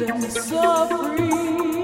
and so free.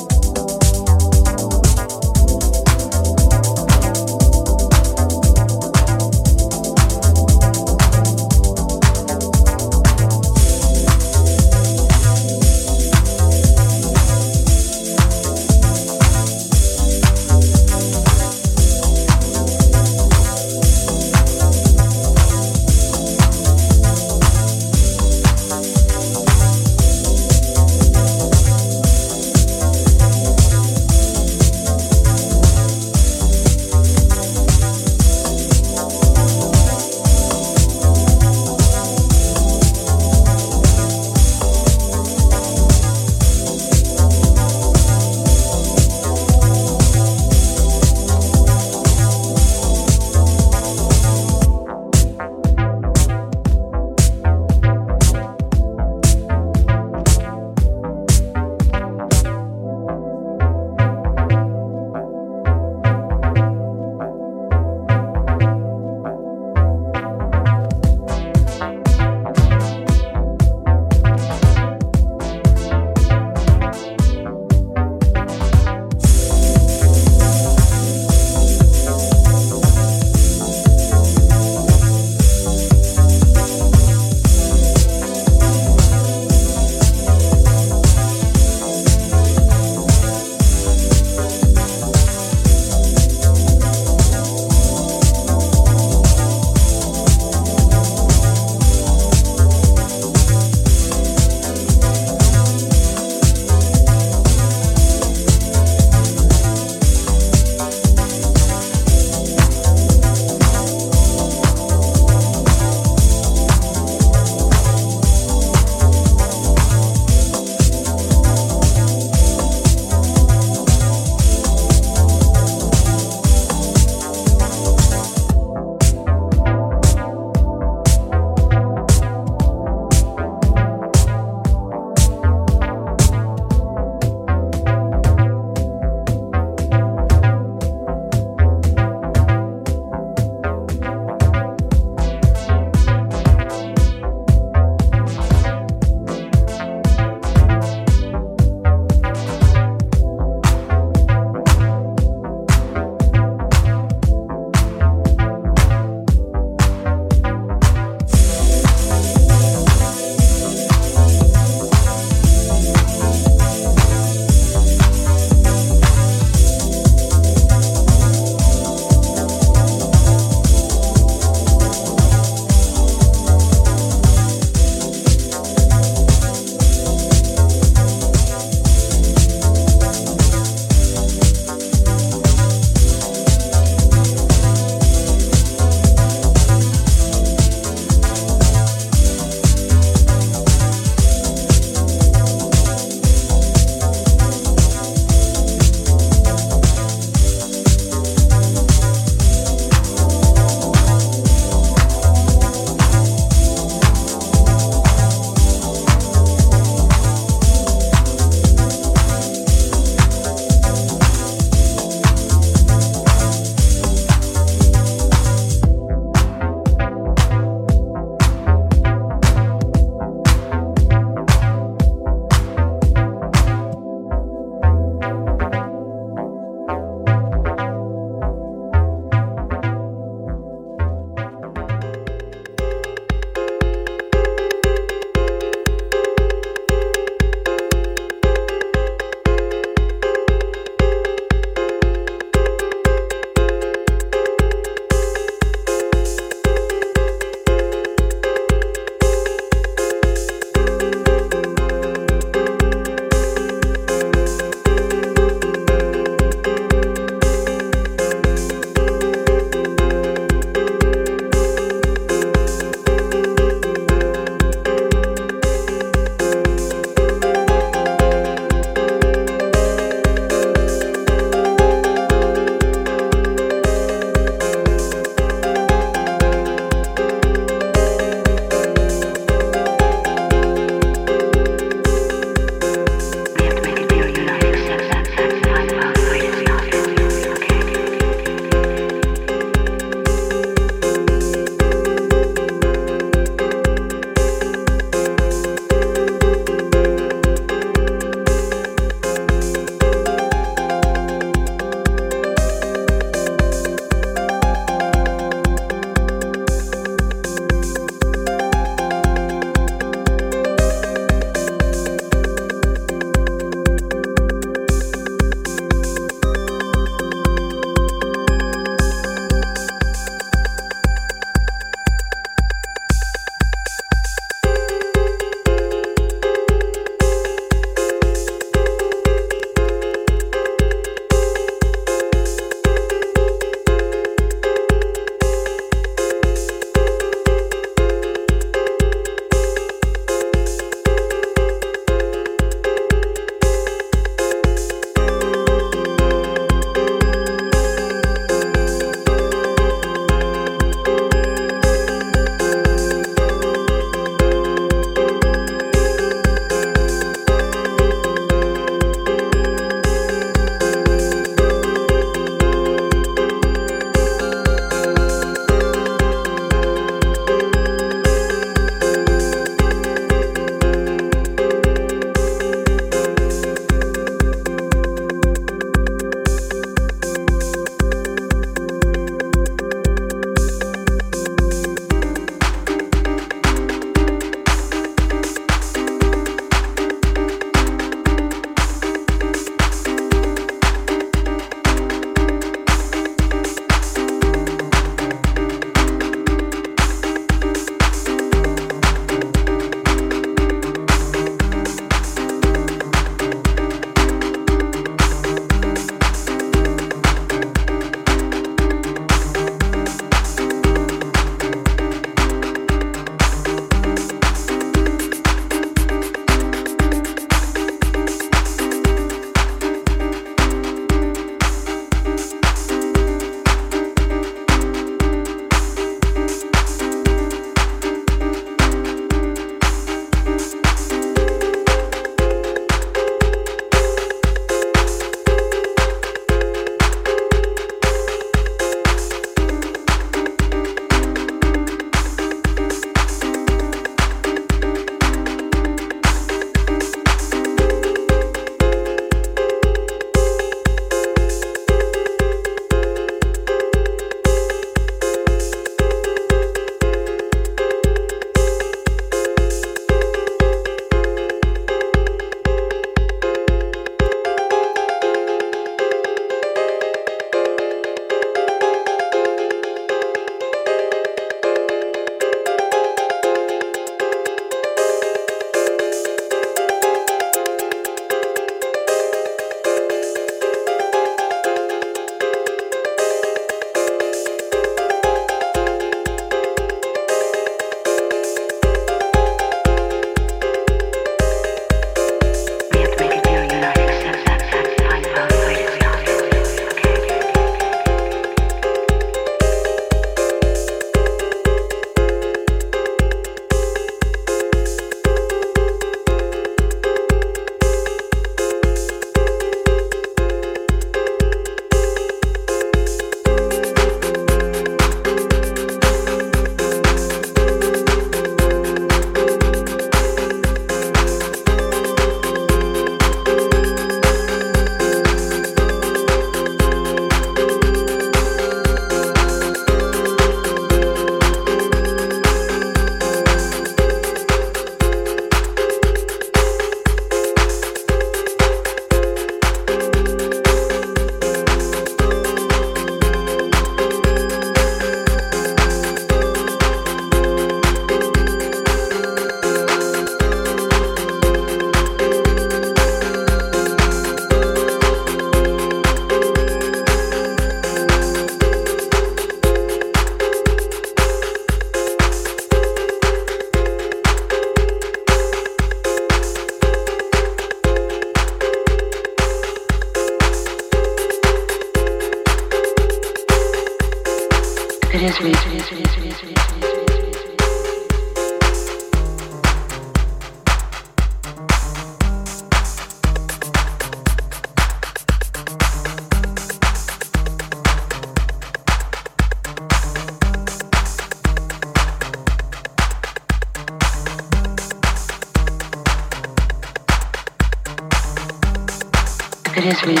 It is real.